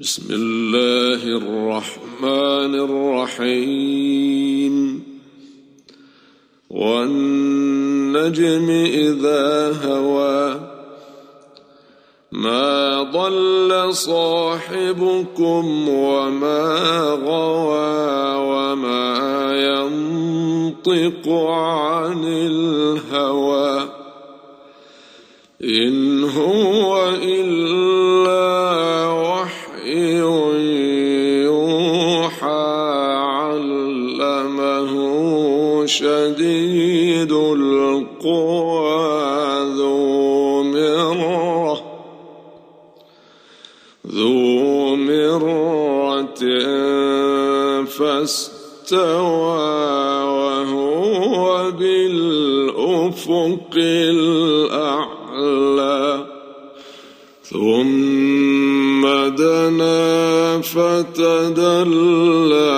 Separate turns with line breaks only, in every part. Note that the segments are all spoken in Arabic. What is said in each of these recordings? بسم الله الرحمن الرحيم والنجم إذا هوى ما ضل صاحبكم وما غوى وما ينطق عن الهوى شديد القوى ذو مرة ذو مرة فاستوى وهو بالأفق الأعلى ثم دنا فتدلى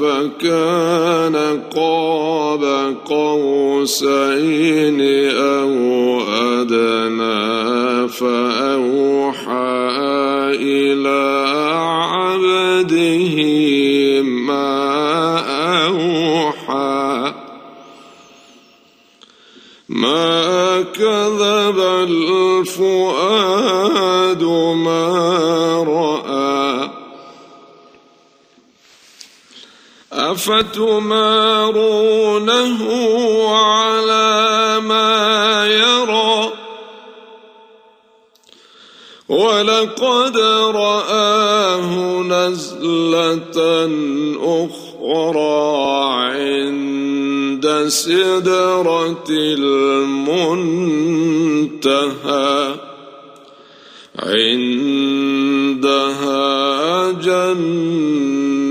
فكان قاب قوسين او ادنى فاوحى الى عبده ما اوحى ما كذب الفؤاد ما افتمارونه على ما يرى ولقد راه نزله اخرى عند سدره المنتهى عندها جنه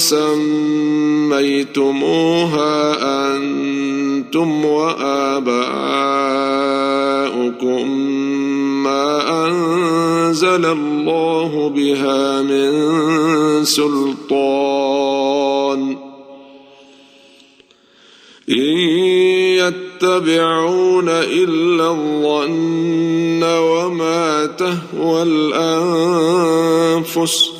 سميتموها أنتم وآباؤكم ما أنزل الله بها من سلطان إن يتبعون إلا الظن وما تهوى الأنفس ۖ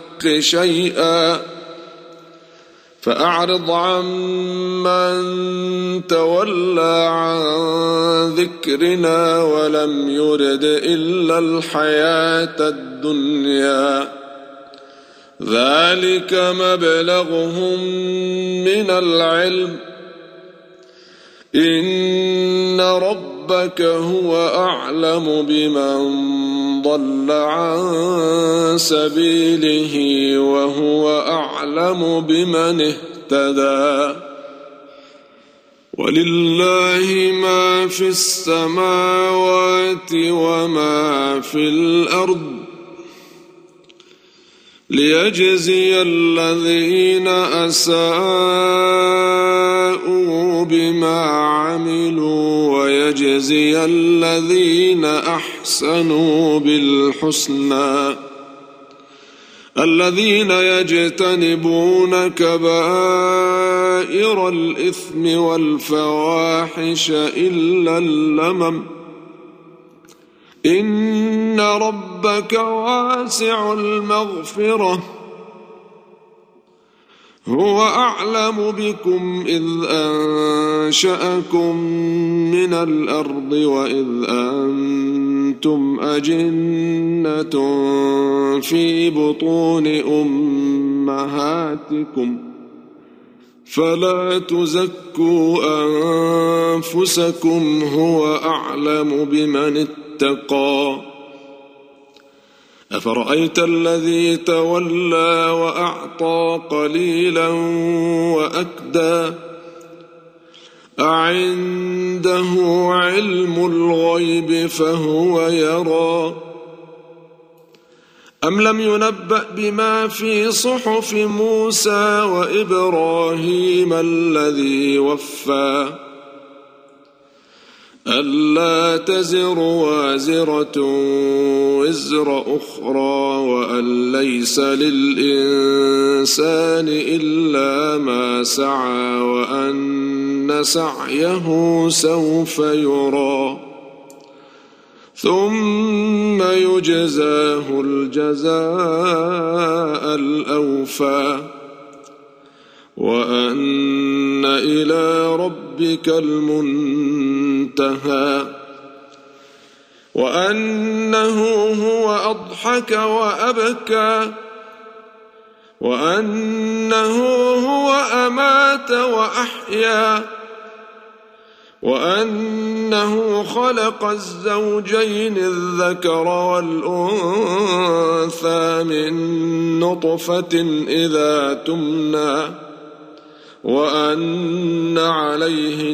الحق شيئا فأعرض عمن تولى عن ذكرنا ولم يرد إلا الحياة الدنيا ذلك مبلغهم من العلم ان ربك هو اعلم بمن ضل عن سبيله وهو اعلم بمن اهتدى ولله ما في السماوات وما في الارض ليجزي الذين اساءوا بما عملوا ويجزي الذين احسنوا بالحسنى الذين يجتنبون كبائر الاثم والفواحش الا اللمم ان ربك واسع المغفره هو اعلم بكم اذ انشاكم من الارض واذ انتم اجنه في بطون امهاتكم فلا تزكوا انفسكم هو اعلم بمن اتقى واتقى أفرأيت الذي تولى وأعطى قليلا وأكدى أعنده علم الغيب فهو يرى أم لم ينبأ بما في صحف موسى وإبراهيم الذي وفى ألا تزر وازرة وزر أخرى وأن ليس للإنسان إلا ما سعى وأن سعيه سوف يرى ثم يجزاه الجزاء الأوفى وأن إلى ربك المنى انتهى وانه هو اضحك وابكى وانه هو امات واحيا وانه خلق الزوجين الذكر والانثى من نطفه اذا تمنى وان عليه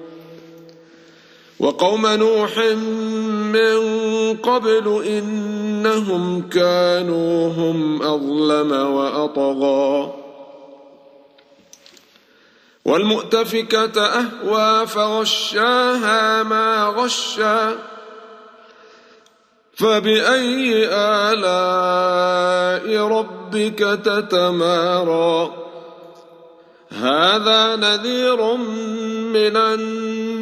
وقوم نوح من قبل إنهم كانوا هم أظلم وأطغى والمؤتفكة أهوى فغشاها ما غشى فبأي آلاء ربك تتمارى هذا نذير من النار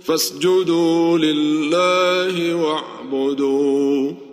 فاسجدوا لله واعبدوا